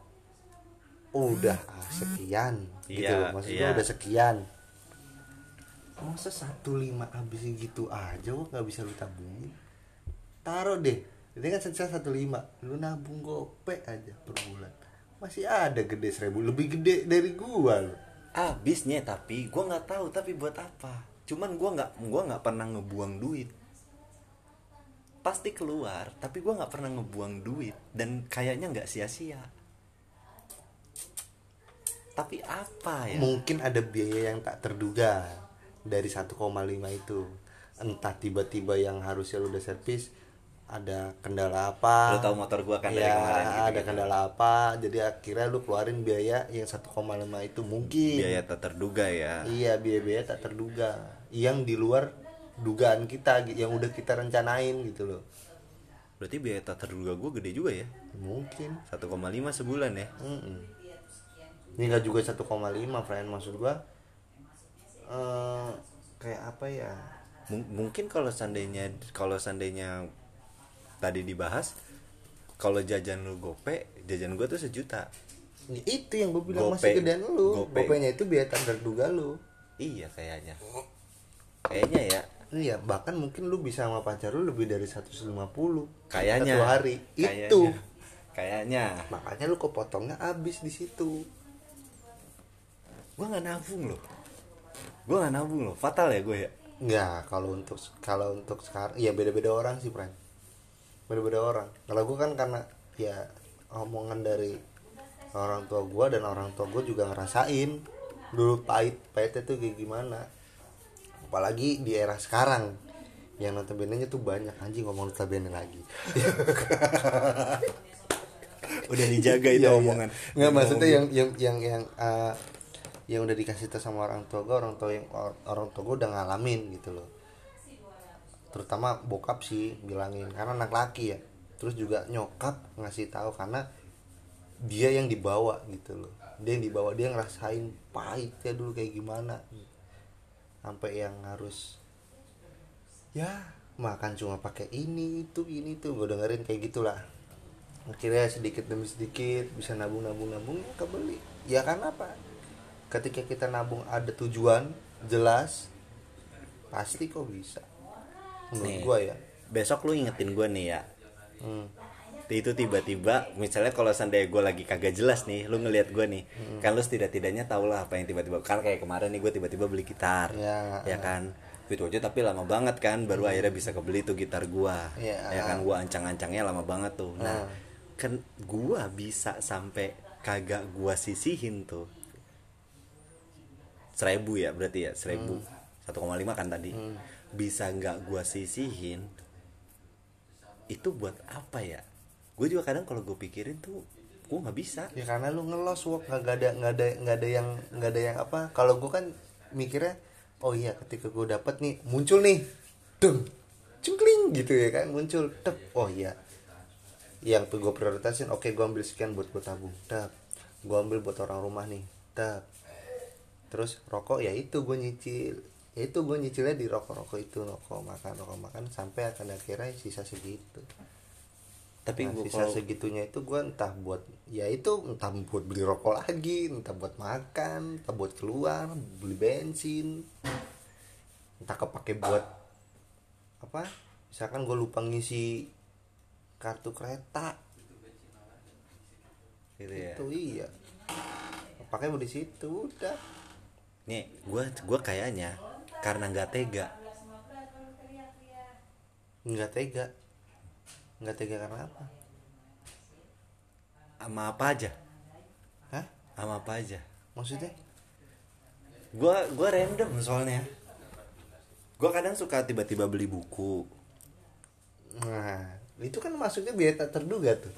Udah ah, sekian. Gitu Iya, maksudnya iya. udah sekian. Masa satu lima habisnya gitu aja kok nggak bisa lu tabungin? Taruh deh. Ini kan sisa satu lima. Lu nabung gope aja per bulan. Masih ada gede seribu. Lebih gede dari gua lu. Habisnya tapi gua nggak tahu tapi buat apa? Cuman gua nggak gua nggak pernah ngebuang duit pasti keluar tapi gua nggak pernah ngebuang duit dan kayaknya nggak sia-sia. Tapi apa ya? Mungkin ada biaya yang tak terduga dari 1,5 itu. Entah tiba-tiba yang harusnya lu udah servis ada kendala apa? Lu tahu motor gua kan dari Iya, kemarin gitu, ada gitu. kendala apa? Jadi akhirnya lu keluarin biaya yang 1,5 itu mungkin. Biaya tak terduga ya. Iya biaya-biaya tak terduga. Yang di luar dugaan kita yang udah kita rencanain gitu loh. Berarti biaya tak terduga gue gede juga ya? Mungkin. 1,5 sebulan ya? Mm-mm. ini nggak juga 1,5 friend maksud gua eh kayak apa ya? Mung- mungkin kalau seandainya kalau seandainya tadi dibahas kalau jajan lu gope jajan gua tuh sejuta. Ya, itu yang gue bilang Gope. masih gedean lu. Gope. gopenya itu biaya tak terduga lu. Iya kayaknya. Kayaknya ya iya bahkan mungkin lu bisa sama pacar lu lebih dari 150 kayaknya satu hari Kayaknya. itu kayaknya makanya lu kepotongnya habis di situ gua nggak nabung loh gua nggak nabung loh fatal ya gue ya Nggak, kalau untuk kalau untuk sekarang ya beda-beda orang sih, Pran. Beda-beda orang. Kalau gue kan karena ya omongan dari orang tua gue dan orang tua gue juga ngerasain dulu pahit pahitnya tuh kayak gimana. Apalagi di era sekarang yang notabene tuh banyak anjing ngomong notabene lagi. [LAUGHS] udah dijaga itu Iya, iya. omongan Nggak maksudnya yang yang yang yang eh, yang udah dikasih tahu sama orang tua gue, orang tua yang or- orang tua gue udah ngalamin gitu loh. Terutama bokap sih bilangin karena anak laki ya. Terus juga nyokap ngasih tahu karena dia yang dibawa gitu loh. Dia yang dibawa dia ngerasain pahitnya dulu kayak gimana. Sampai yang harus ya makan cuma pakai ini itu ini tuh gue dengerin kayak gitulah. Akhirnya sedikit demi sedikit bisa nabung nabung nabung ya kebeli ya karena apa? Ketika kita nabung ada tujuan jelas pasti kok bisa. Menurut Nih. gua ya. besok lu ingetin gue nih ya. Hmm. Itu tiba-tiba misalnya kalau seandainya gue lagi kagak jelas nih lu ngelihat gue nih Hmm. kan lu setidak-tidaknya tau lah apa yang tiba-tiba kan kayak kemarin nih gue tiba-tiba beli gitar Ya. ya kan? Itu aja tapi lama banget kan baru akhirnya bisa kebeli tuh gitar gua Ya. ya kan? gua ancang-ancangnya lama banget tuh. Nah Hmm. kan gua bisa sampai kagak gua sisihin tuh. Seribu ya berarti ya seribu. Satu koma lima kan tadi. Bisa nggak gua sisihin itu buat apa ya gue juga kadang kalau gue pikirin tuh gue nggak bisa. Ya karena lu ngelos wok. Nggak ada nggak ada nggak ada yang nggak ada yang apa. Kalau gua kan mikirnya oh iya ketika gua dapet nih muncul nih. Deng cungkling gitu ya kan muncul. Tep oh iya. Yang tuh gue prioritasin oke gue ambil sekian buat gue tabung. Tep gue ambil buat orang rumah nih. Tep terus rokok ya itu gue nyicil. Ya itu gue nyicilnya di rokok rokok itu rokok makan rokok makan sampai akan akhirnya sisa segitu tapi Nah, gua sisa kalau segitunya itu gue entah buat ya itu entah buat beli rokok lagi entah buat makan entah buat keluar beli bensin. Entah kepake buat apa? Misalkan gue lupa ngisi kartu kereta. Gitu ya. Itu iya. Pakai di situ udah. Nih gue gua kayaknya karena nggak tega. Nggak tega nggak tega karena apa? Sama apa aja? Hah? Sama apa aja? Maksudnya? Gua gua random soalnya. Gua kadang suka tiba-tiba beli buku. Nah itu kan maksudnya biaya tak terduga tuh.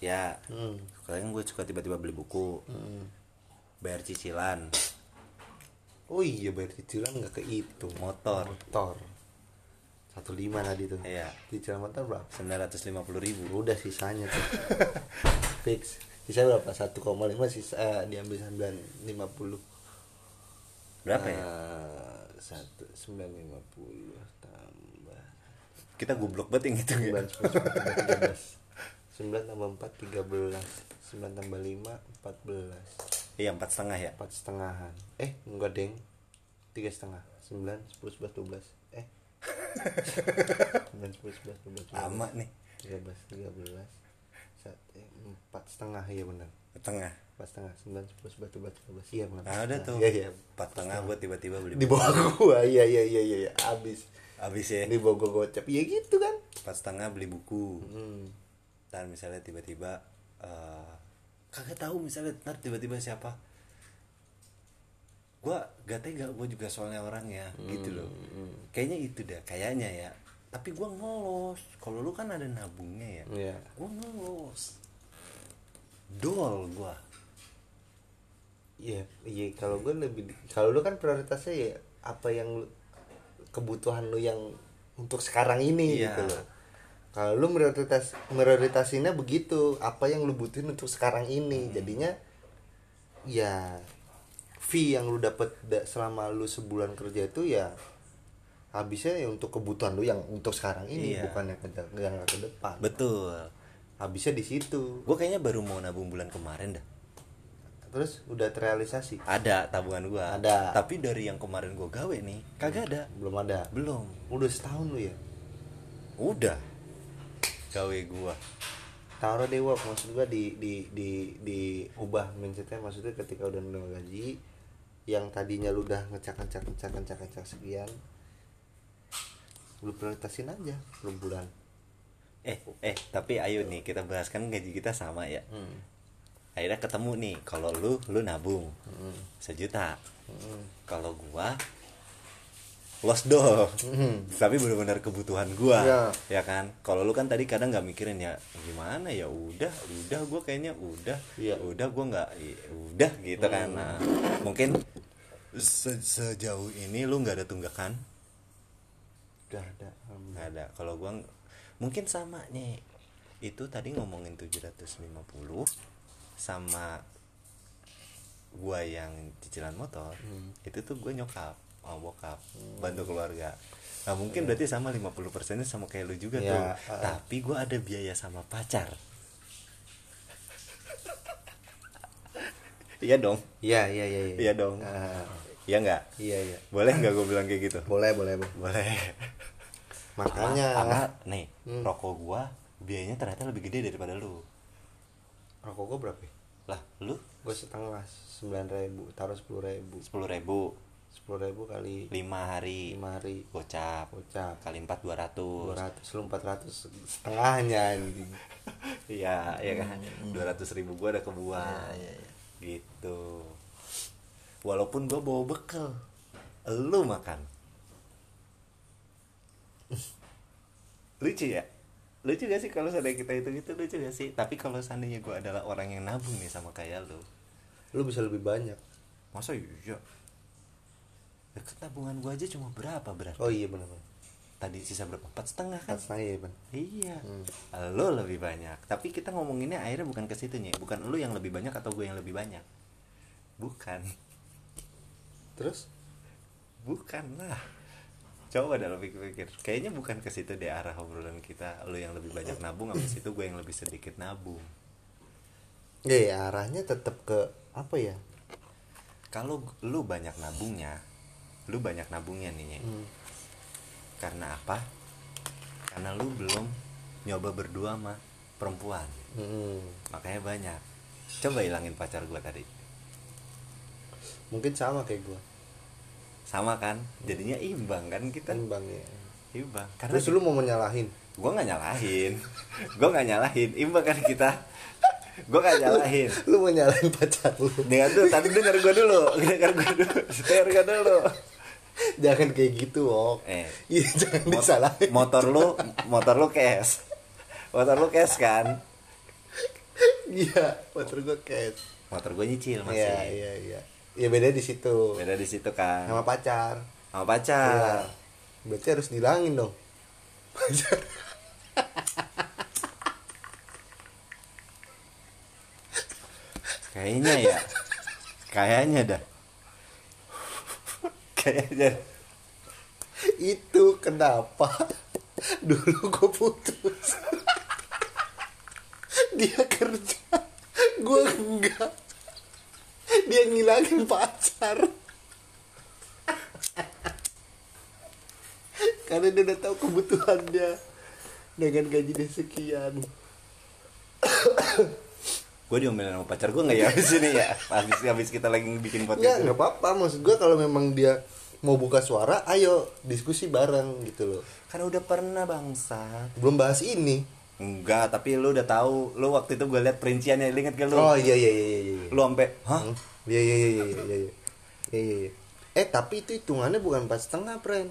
Ya hmm. kadang gue suka tiba-tiba beli buku. Hmm. bayar cicilan. Oh iya bayar cicilan nggak kehitung. Motor. Motor satu lima tadi tuh. Iya. cicilan motor berapa? sembilan ratus lima puluh ribu. Udah sisanya tuh. [LAUGHS] Fix. Sisa berapa? 1,5 sisa eh, diambil 950 berapa ya? Eh, satu sembilan lima puluh tambah. Kita goblok banget yang gitu ya sembilan tambah sembilan empat tiga belas. Sembilan tambah lima empat belas. Iya empat setengah ya? Empat setengahan. Eh enggak deng. Tiga setengah. Sembilan sepuluh sebelas dua belas sembilan sepuluh sebelas dua belas lama nih. tiga belas tiga belas eh, empat setengah iya benar. Setengah. Empat setengah sembilan sepuluh sebelas dua belas tiga belas iya benar. Nah, ada tuh. Iya iya empat setengah gue tiba-tiba beli di bawah gua. Iya iya iya iya iya. Abis habis ya. Di bawah gua gocap. Iya gitu kan. Empat setengah beli buku. Hmm. dan misalnya tiba-tiba eh, kagak tahu misalnya ntar tiba-tiba siapa gua gak tega gue juga soalnya orang ya gitu loh. Kayaknya itu dah kayaknya ya. Tapi gua ngelos kalau lu kan ada nabungnya ya iya. gua ngelos dol gua. Iya iya kalau gua lebih kalau lu kan prioritasnya ya apa yang lu kebutuhan lu yang untuk sekarang ini Iya. gitu loh. Kalau lu prioritas prioritasinnya begitu apa yang lu butuhin untuk sekarang ini jadinya ya fee yang lu dapat da- selama lu sebulan kerja itu ya habisnya ya untuk kebutuhan lu yang untuk sekarang ini Iya. bukan yang ke, yang ke depan. Betul. Habisnya di situ. Gue kayaknya baru mau nabung bulan kemarin dah. Terus udah terrealisasi? Ada tabungan gue Ada. tapi dari yang kemarin gue gawe nih kagak ada. Belum ada? Belum. Udah setahun lu ya? Udah. Gawe gue taruh deh maksud gua di di di di ubah mindsetnya. Maksudnya ketika udah menerima gaji yang tadinya lu udah ngecak ngecak ngecak ngecak ngecak sekian lu prioritasin aja per bulan eh eh tapi ayo nih kita bahas kan gaji kita sama ya hmm. akhirnya ketemu nih kalau lu lu nabung Hmm. sejuta Hmm. kalau gua lost dong Hmm. tapi benar-benar kebutuhan gua. Ya. ya kan? Kalau lu kan tadi kadang nggak mikirin ya gimana ya? Udah udah gua kayaknya udah. Iya. udah gua nggak udah gitu kan. Nah mungkin se- sejauh ini lu nggak ada tunggakan? Udah ada nggak ada. Kalau gua ng- mungkin sama nih. Itu tadi ngomongin 750 sama gua yang cicilan motor Hmm. itu tuh gue nyokap sama bokap. Bantu keluarga. Nah mungkin berarti sama 50 persennya sama kayak lu juga Iya, tuh. uh. tapi gua ada biaya sama pacar. Iya dong. Iya iya iya iya. Dong. Ah, iya nggak? Iya iya. Boleh nggak gue bilang kayak gitu? Boleh boleh boleh. boleh. Makanya. Karena nih Hmm. rokok gua biayanya ternyata lebih gede daripada lu. Rokok gua berapa ya? lah lu? Gua setengah sembilan ribu taruh sepuluh ribu. Sepuluh ribu sepuluh ribu kali lima hari. lima hari. Gocap. Gocap. Kali empat dua dua ratus ratus lu empat ratus setengahnya anjing. [LAUGHS] Iya iya kan? Dua ratus ribu gua ada kebuang. Iya, iya, iya. gitu. Walaupun gua bawa bekal lu makan. [LAUGHS] Lucu ya? Lucu gak sih kalau seandainya kita itu gitu lucu gak sih? Tapi kalau seandainya gua adalah orang yang nabung nih sama kayak lu. Lu bisa lebih banyak. Masa iya? ya tabungan gua aja cuma berapa berat oh iya benar tadi sisa berapa? Empat setengah kan? Empat setengah ya ban iya. Hmm. lo lebih banyak. Tapi kita ngomonginnya akhirnya bukan ke situ nih bukan lu yang lebih banyak atau gue yang lebih banyak? Bukan. Terus? Bukan lah. Coba dah lo pikir-pikir. Kayaknya bukan ke situ deh arah obrolan kita lu yang lebih banyak nabung habis itu gue yang lebih sedikit nabung. Ya, ya arahnya tetap ke apa ya? Kalau lu banyak nabungnya lu banyak nabungnya nih. Hmm. karena apa? Karena lu belum nyoba berdua sama perempuan. Hmm. makanya banyak. Coba hilangin pacar gue tadi. Mungkin sama kayak gua. Sama kan? Jadinya imbang kan kita? Imbang ya. Imbang. Karena terus lu mau menyalahin? Gue nggak nyalahin. [LAUGHS] Gue nggak nyalahin. Imbang kan kita? [LAUGHS] Gue nggak nyalahin. Lu mau nyalahin pacar lu? Dengar tuh tadi denger gue dulu. [LAUGHS] Denger gue dulu. Denger gue dulu [LAUGHS] jangan kayak gitu wok. Eh. [LAUGHS] Iya jangan mot- disalahin. motor lu motor lu cash. Motor lu cash kan? Iya motor gua cash. Motor gue nyicil masih. Iya iya iya. Ya beda di situ. Beda di situ kan. Sama pacar. Sama pacar. Iya. berarti harus dihilangin dong. Pacar. Kayaknya ya. Kayaknya dah kayaknya itu kenapa dulu gue putus? Dia kerja gue enggak. Dia ngilangin pacar. Karena dia udah tahu kebutuhannya dengan gaji dia sekian gue diomelin sama pacar gue nggak ya habis ini ya? Habis habis kita lagi bikin podcast nggak apa-apa maksud gue kalau memang dia mau buka suara ayo diskusi bareng gitu loh. Karena udah pernah bangsa. Belum bahas ini. Enggak tapi lu udah tahu lu waktu itu gue liat perinciannya inget gak lu? Oh iya iya iya iya lu sampai hah? Iya iya iya iya iya. Iya iya iya. Eh tapi itu hitungannya bukan empat setengah pren.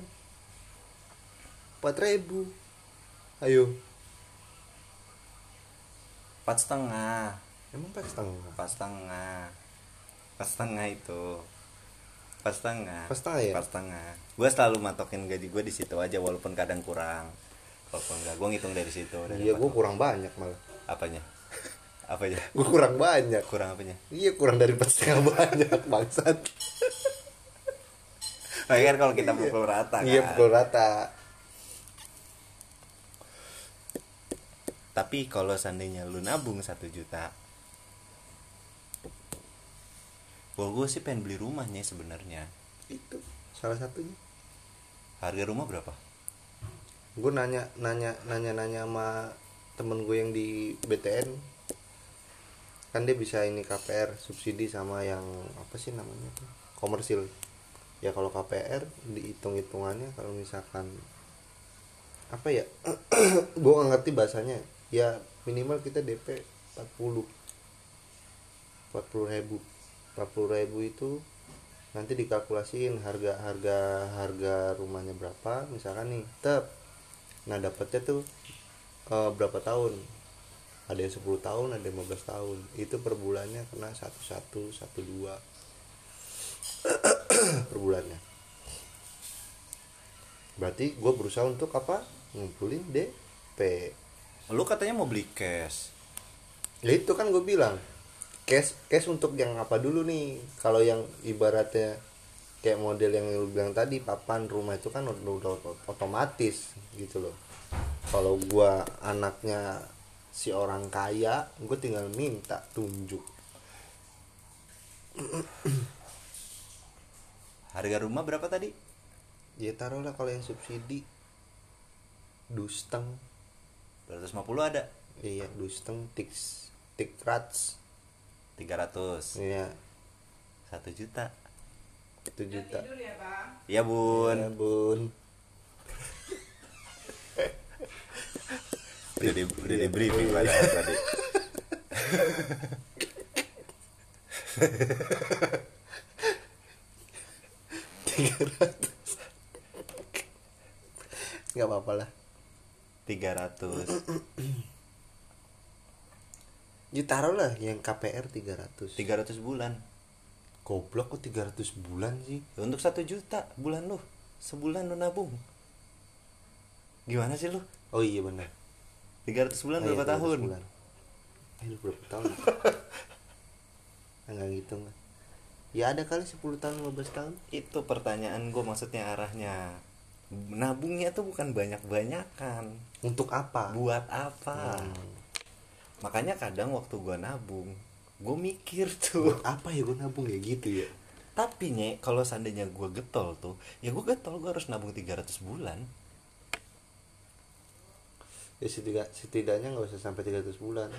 Empat ribu. Ayo. Empat setengah. Emang empat setengah empat setengah empat setengah itu. Pas setengah Pas setengah ya? pas setengah gue selalu matokin gaji gue di situ aja walaupun kadang kurang. Walaupun enggak gue ngitung dari situ dari iya gue kurang banyak malah. Apanya? Apanya? [LAUGHS] Gue kurang banyak. Kurang apanya? Iya kurang dari pas setengah banyak [LAUGHS] bangsat. Nah, kan kalau kita pukul rata kan. iya pukul rata. Tapi kalau seandainya lu nabung satu juta Wah gue sih pengen beli rumahnya sebenarnya. Itu salah satunya. Harga rumah berapa? gue nanya nanya nanya nanya sama temen gue yang di BTN kan dia bisa ini KPR subsidi sama yang apa sih namanya tuh? Komersil. Ya kalau KPR dihitung hitungannya kalau misalkan apa ya? [CLEARS THROAT] Gue nggak ngerti bahasanya. Ya minimal kita DP 40 40 ribu 40 ribu itu nanti dikalkulasiin harga harga harga rumahnya berapa. Misalkan nih tep. Nah dapatnya tuh eh, berapa tahun? Ada yang 10 tahun ada yang 15 tahun. Itu per bulannya kena 11 12 [CLEARS THROAT] per bulannya. Berarti gue berusaha untuk apa? Ngumpulin DP Lu katanya mau beli cash. Ya itu kan gue bilang cash cash untuk yang apa dulu nih? Kalau yang ibaratnya kayak model yang lu bilang tadi papan rumah itu kan udah, udah otomatis gitu loh. Kalau gua anaknya si orang kaya gue tinggal minta tunjuk. Harga rumah berapa tadi? ya taruhlah kalau yang subsidi. Dusteng. 250 ada? Iya dusteng tiks tikrats 300 iya. 1 juta. Satu juta. Iya bun. Ya, bun. [LAUGHS] Udah di, udah di briefing padahal [LAUGHS] tadi. Nggak apa-apa lah. 300 ya [CLEARS THROAT] taruh lah yang KPR 300 300 bulan. Goblok kok 300 bulan sih? Untuk 1 juta bulan lu Sebulan lu nabung. Gimana sih lu? oh iya benar. 300 bulan Oh iya, berapa 300 tahun? bulan. eh lu berapa tahun? [LAUGHS] Enggak ngitung. Ya ada kali 10 tahun 15 tahun. Itu pertanyaan gue maksudnya arahnya. Nabungnya tuh bukan banyak-banyakan. Untuk apa? Buat apa? Hmm. Makanya kadang waktu gue nabung Gue mikir tuh. Buat apa ya gue nabung ya? Gitu ya? Tapi nye kalau seandainya gue getol tuh Ya gue getol gue harus nabung 300 bulan. Ya setidak, setidaknya nggak usah sampai 300 bulan.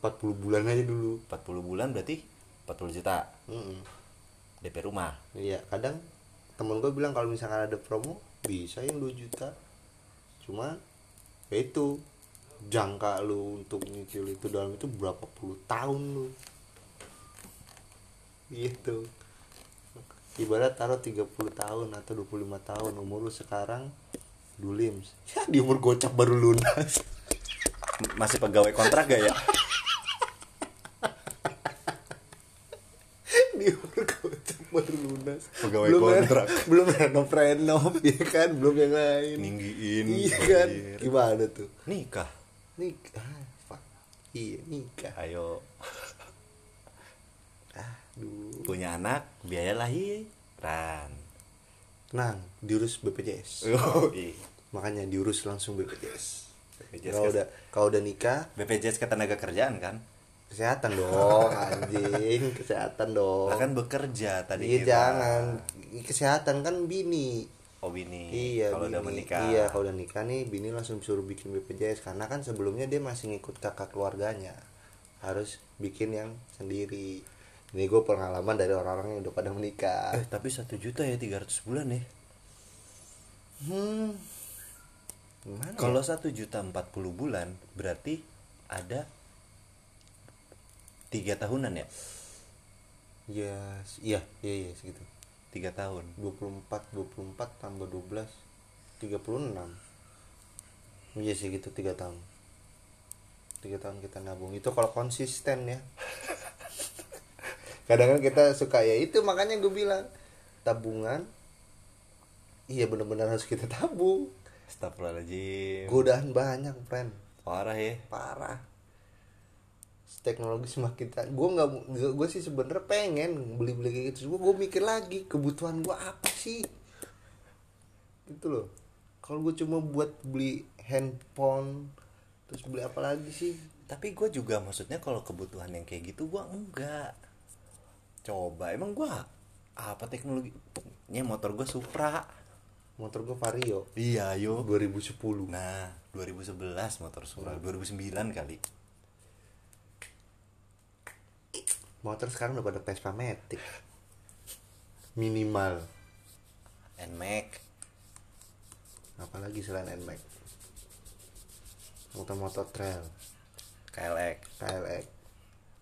40 bulan aja dulu. 40 bulan berarti 40 juta. Mm-mm. DP rumah. Iya kadang temen gue bilang kalau misalkan ada promo bisa yang 2 juta. Cuma ya itu jangka lu untuk nyicil itu dalam itu berapa puluh tahun lu. Gitu. Ibarat taruh 30 tahun atau 25 tahun umur lu sekarang dulims ya di umur gocap baru lunas. Masih pegawai kontrak gak ya? di umur gocap baru lunas. Pegawai belum kontrak. belum renov renov ya kan? Belum yang lain. Ninggiin iya kan? gimana tuh? Nikah nikah. Ah, fuck. iya nikah. Ayo. Aduh Punya anak Biaya lahiran. Tenang diurus BPJS Oh iya. Makanya diurus langsung BPJS BPJS kalau udah kalau udah nikah. BPJS ketenaga kerjaan kan? kesehatan dong [LAUGHS] anjing. Kesehatan dong. Lah kan bekerja tadi iya kita. jangan. Kesehatan kan bini Oh bini iya Kalau udah menikah. Iya kalau udah nikah nih bini langsung suruh bikin BPJS karena kan sebelumnya dia masih ngikut kakak keluarganya. Harus bikin yang sendiri. Ini gue pengalaman dari orang-orang yang udah pada menikah. Eh tapi satu juta ya 300 bulan ya? Hmm. Gimana Kalau ya? satu juta 40 bulan Berarti ada tiga tahunan ya? Ya iya iya iya segitu tiga tahun. 24 24 tambah 12 36 iya sih gitu tiga tahun. Tiga tahun kita nabung. Itu kalau konsisten ya. [LAUGHS] Kadang kan kita suka ya itu makanya gue bilang tabungan iya benar-benar harus kita tabung. Astagfirullahaladzim. Godaan banyak friend. Parah ya. Parah teknologi semakin gue nggak gue sih sebenernya pengen beli beli kayak gitu. Gue mikir lagi kebutuhan gue apa sih? Itu loh. Kalau gue cuma buat beli handphone terus beli apa lagi sih? Tapi gue juga maksudnya kalau kebutuhan yang kayak gitu gue enggak. Coba emang gue apa teknologi? Nya motor gue Supra. Motor gue Vario. Iya yo. 2010 Nah 2011 motor Supra. 2009 kali motor sekarang udah pada Vespa Matic minimal NMAX apalagi selain NMAX motor-motor trail KLX KLX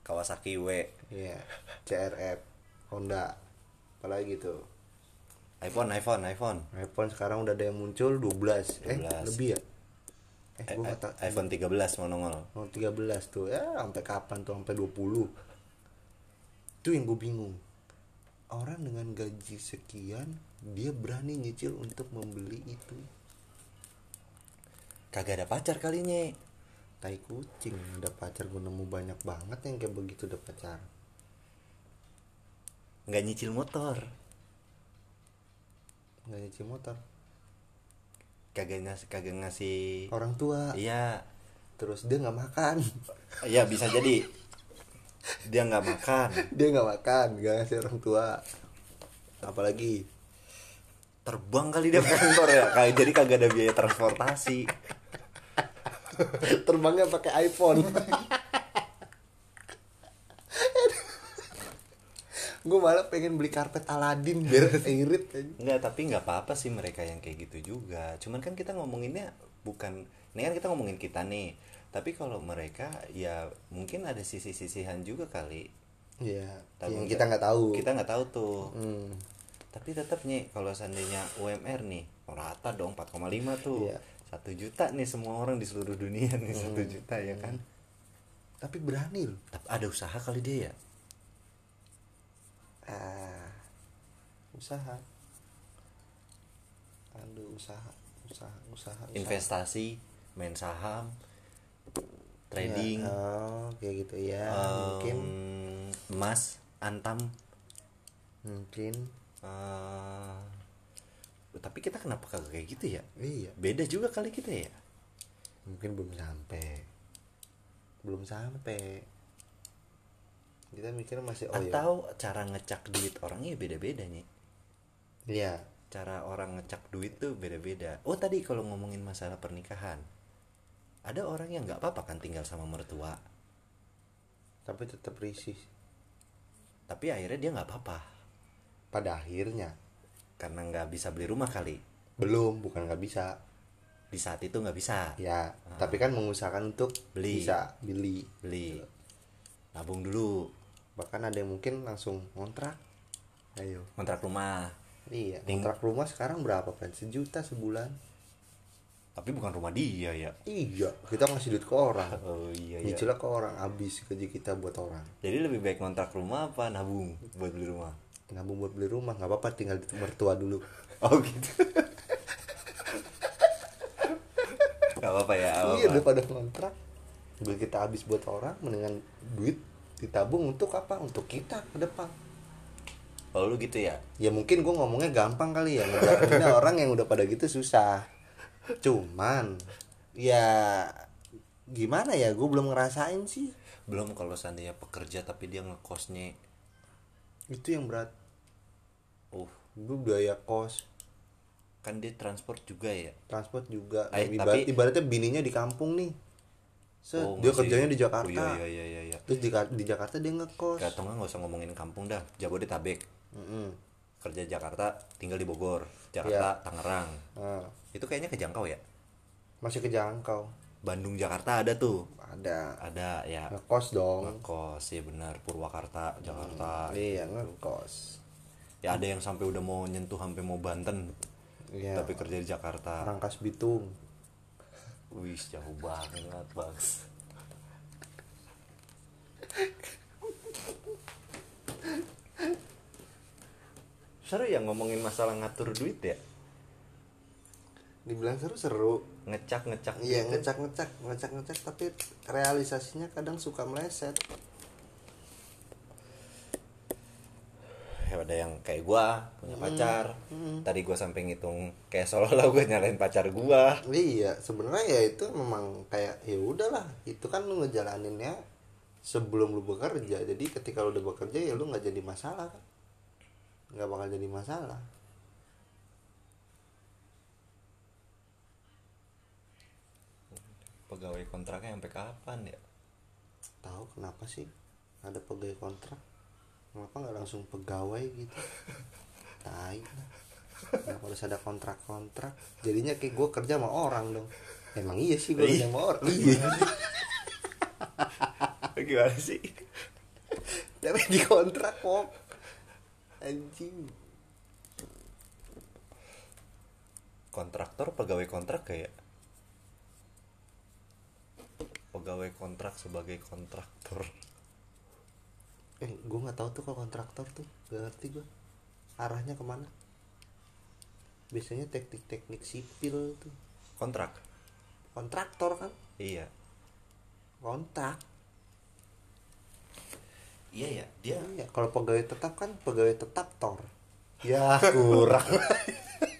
Kawasaki W Iya, CRF, Honda, apalagi tuh. iPhone iPhone iPhone iPhone sekarang udah ada yang muncul 12, eh 12. lebih ya? Eh, Eh, gua eh, tahu. iPhone 13 mau nongol Oh, 13 tuh. Ya, sampai kapan tuh? Sampai 20. Itu yang gue bingung. Orang dengan gaji sekian, dia berani nyicil untuk membeli itu. Kagak ada pacar kalinya Tai kucing, ada pacar gue nemu banyak banget yang kayak begitu udah pacar. nggak nyicil motor Nggak nyicil motor. kagak ngasih kagak ngasih Orang tua, iya terus dia nggak makan. iya bisa jadi dia nggak makan [LAUGHS] dia nggak makan, nggak ngasih orang tua. Apalagi terbang kali dia kantor ya kayak jadi kagak ada biaya transportasi [LAUGHS] terbangnya pakai iPhone [LAUGHS] gue malah pengen beli karpet Aladin biar irit aja. Enggak, tapi nggak apa-apa sih mereka yang kayak gitu juga. Cuman kan kita ngomonginnya bukan, ini kan kita ngomongin kita nih. Tapi kalau mereka ya mungkin ada sisi-sisihan juga kali. Iya, Tapi yang kita nggak tahu. Kita nggak tahu tuh. Hmm, Tapi tetap nih kalau seandainya UMR nih rata dong 4,5 tuh. Iya. Satu juta nih semua orang di seluruh dunia nih satu juta ya kan. Tapi berani loh. Tapi ada usaha kali dia ya. Ah, usaha. Aduh, usaha, usaha, usaha. usaha. Investasi, main saham, trading, Ya, oh, kayak gitu ya. em, mungkin, emas, antam, mungkin. Eh, tapi kita kenapa kagak kayak gitu ya? Iya, Beda juga kali kita ya. mungkin belum sampai. Belum sampai. Kita mikir masih oh ya. Atau cara ngecak duit orangnya beda-beda nih. Iya. Cara orang ngecak duit tuh beda-beda. Oh tadi kalau ngomongin masalah pernikahan, ada orang yang nggak apa-apa kan tinggal sama mertua, Tapi tetap risih. tapi akhirnya dia nggak apa-apa Pada akhirnya karena nggak bisa beli rumah kali. belum, bukan nggak bisa. Di saat itu nggak bisa Ya, tapi kan mengusahakan untuk Beli. bisa beli. beli, nabung dulu, Bahkan ada yang mungkin langsung kontrak. Ayo. kontrak rumah. Iya, kontrak rumah sekarang berapa, kan? Sejuta sebulan. Tapi bukan rumah dia ya. Iya, kita ngasih duit ke orang. [LAUGHS] Oh iya iya. Nyicilnya ke orang, habis gaji kita buat orang. Jadi lebih baik kontrak rumah apa nabung buat beli rumah? Nabung buat beli rumah, nggak apa-apa tinggal di mertua dulu. [LAUGHS] Oh gitu. [LAUGHS] Gak apa-apa ya. gak Iya, apa-apa. daripada kontrak. Duit kita habis buat orang, mendingan duit ditabung untuk apa? Untuk kita ke depan. Kalau lu gitu ya. ya mungkin gue ngomongnya gampang kali ya ngejalaninnya orang yang udah pada gitu susah cuman ya gimana ya gue belum ngerasain sih Belum kalau seandainya pekerja tapi dia ngekosnya itu yang berat uh gue biaya kos kan dia transport juga ya. transport juga Eh, Ibarat- tapi- ibaratnya bininya di kampung nih Set, Oh, dia masih- kerjanya di Jakarta Oh, iya iya iya iya. terus di, di Jakarta dia ngekos Gak tau nggak usah ngomongin kampung dah. Jabodetabek. Mm-mm. Kerja Jakarta, tinggal di Bogor. Jakarta, Tangerang. Nah, Itu kayaknya kejangkau ya. masih kejangkau Bandung Jakarta ada tuh. ada Ada ya. ngekos dong Ngekos ya benar Purwakarta, Jakarta. iya ngekos Ya ada yang sampai udah mau nyentuh sampai mau Banten. iya Tapi kerja di Jakarta. Rangkas Bitung Wih, jauh banget, Bang. seru ya ngomongin masalah ngatur duit ya dibilang seru seru ngecak ngecak iya gitu. ngecak ngecak ngecak ngecak tapi realisasinya kadang suka meleset. Ya ada yang kayak gua punya pacar. hmm. tadi gua sampai ngitung kayak seolah-olah gua nyalain pacar gua. Iya sebenarnya ya itu memang kayak ya udahlah itu kan lu ngejalaninnya sebelum lu bekerja. Jadi ketika lu udah bekerja ya lu nggak jadi masalah kan? Nggak bakal jadi masalah pegawai kontraknya sampai kapan ya? Tahu kenapa sih ada pegawai kontrak? Kenapa nggak langsung pegawai gitu? [LAUGHS] Tai. Kenapa harus ada kontrak-kontrak? Jadinya kayak gue kerja sama orang dong. Emang iya sih gue kerja sama orang. Iya. [LAUGHS] Gimana sih? Tapi di kontrak kok anjing. Kontraktor pegawai kontrak kayak pegawai kontrak sebagai kontraktor. Eh gue nggak tahu tuh kalau kontraktor tuh gak ngerti gue arahnya ke mana? Biasanya teknik-teknik sipil tuh. Kontrak? Kontraktor kan iya. Kontrak? Iya ya dia Iya, kalau pegawai tetap kan pegawai tetap tor ya kurang [LAUGHS]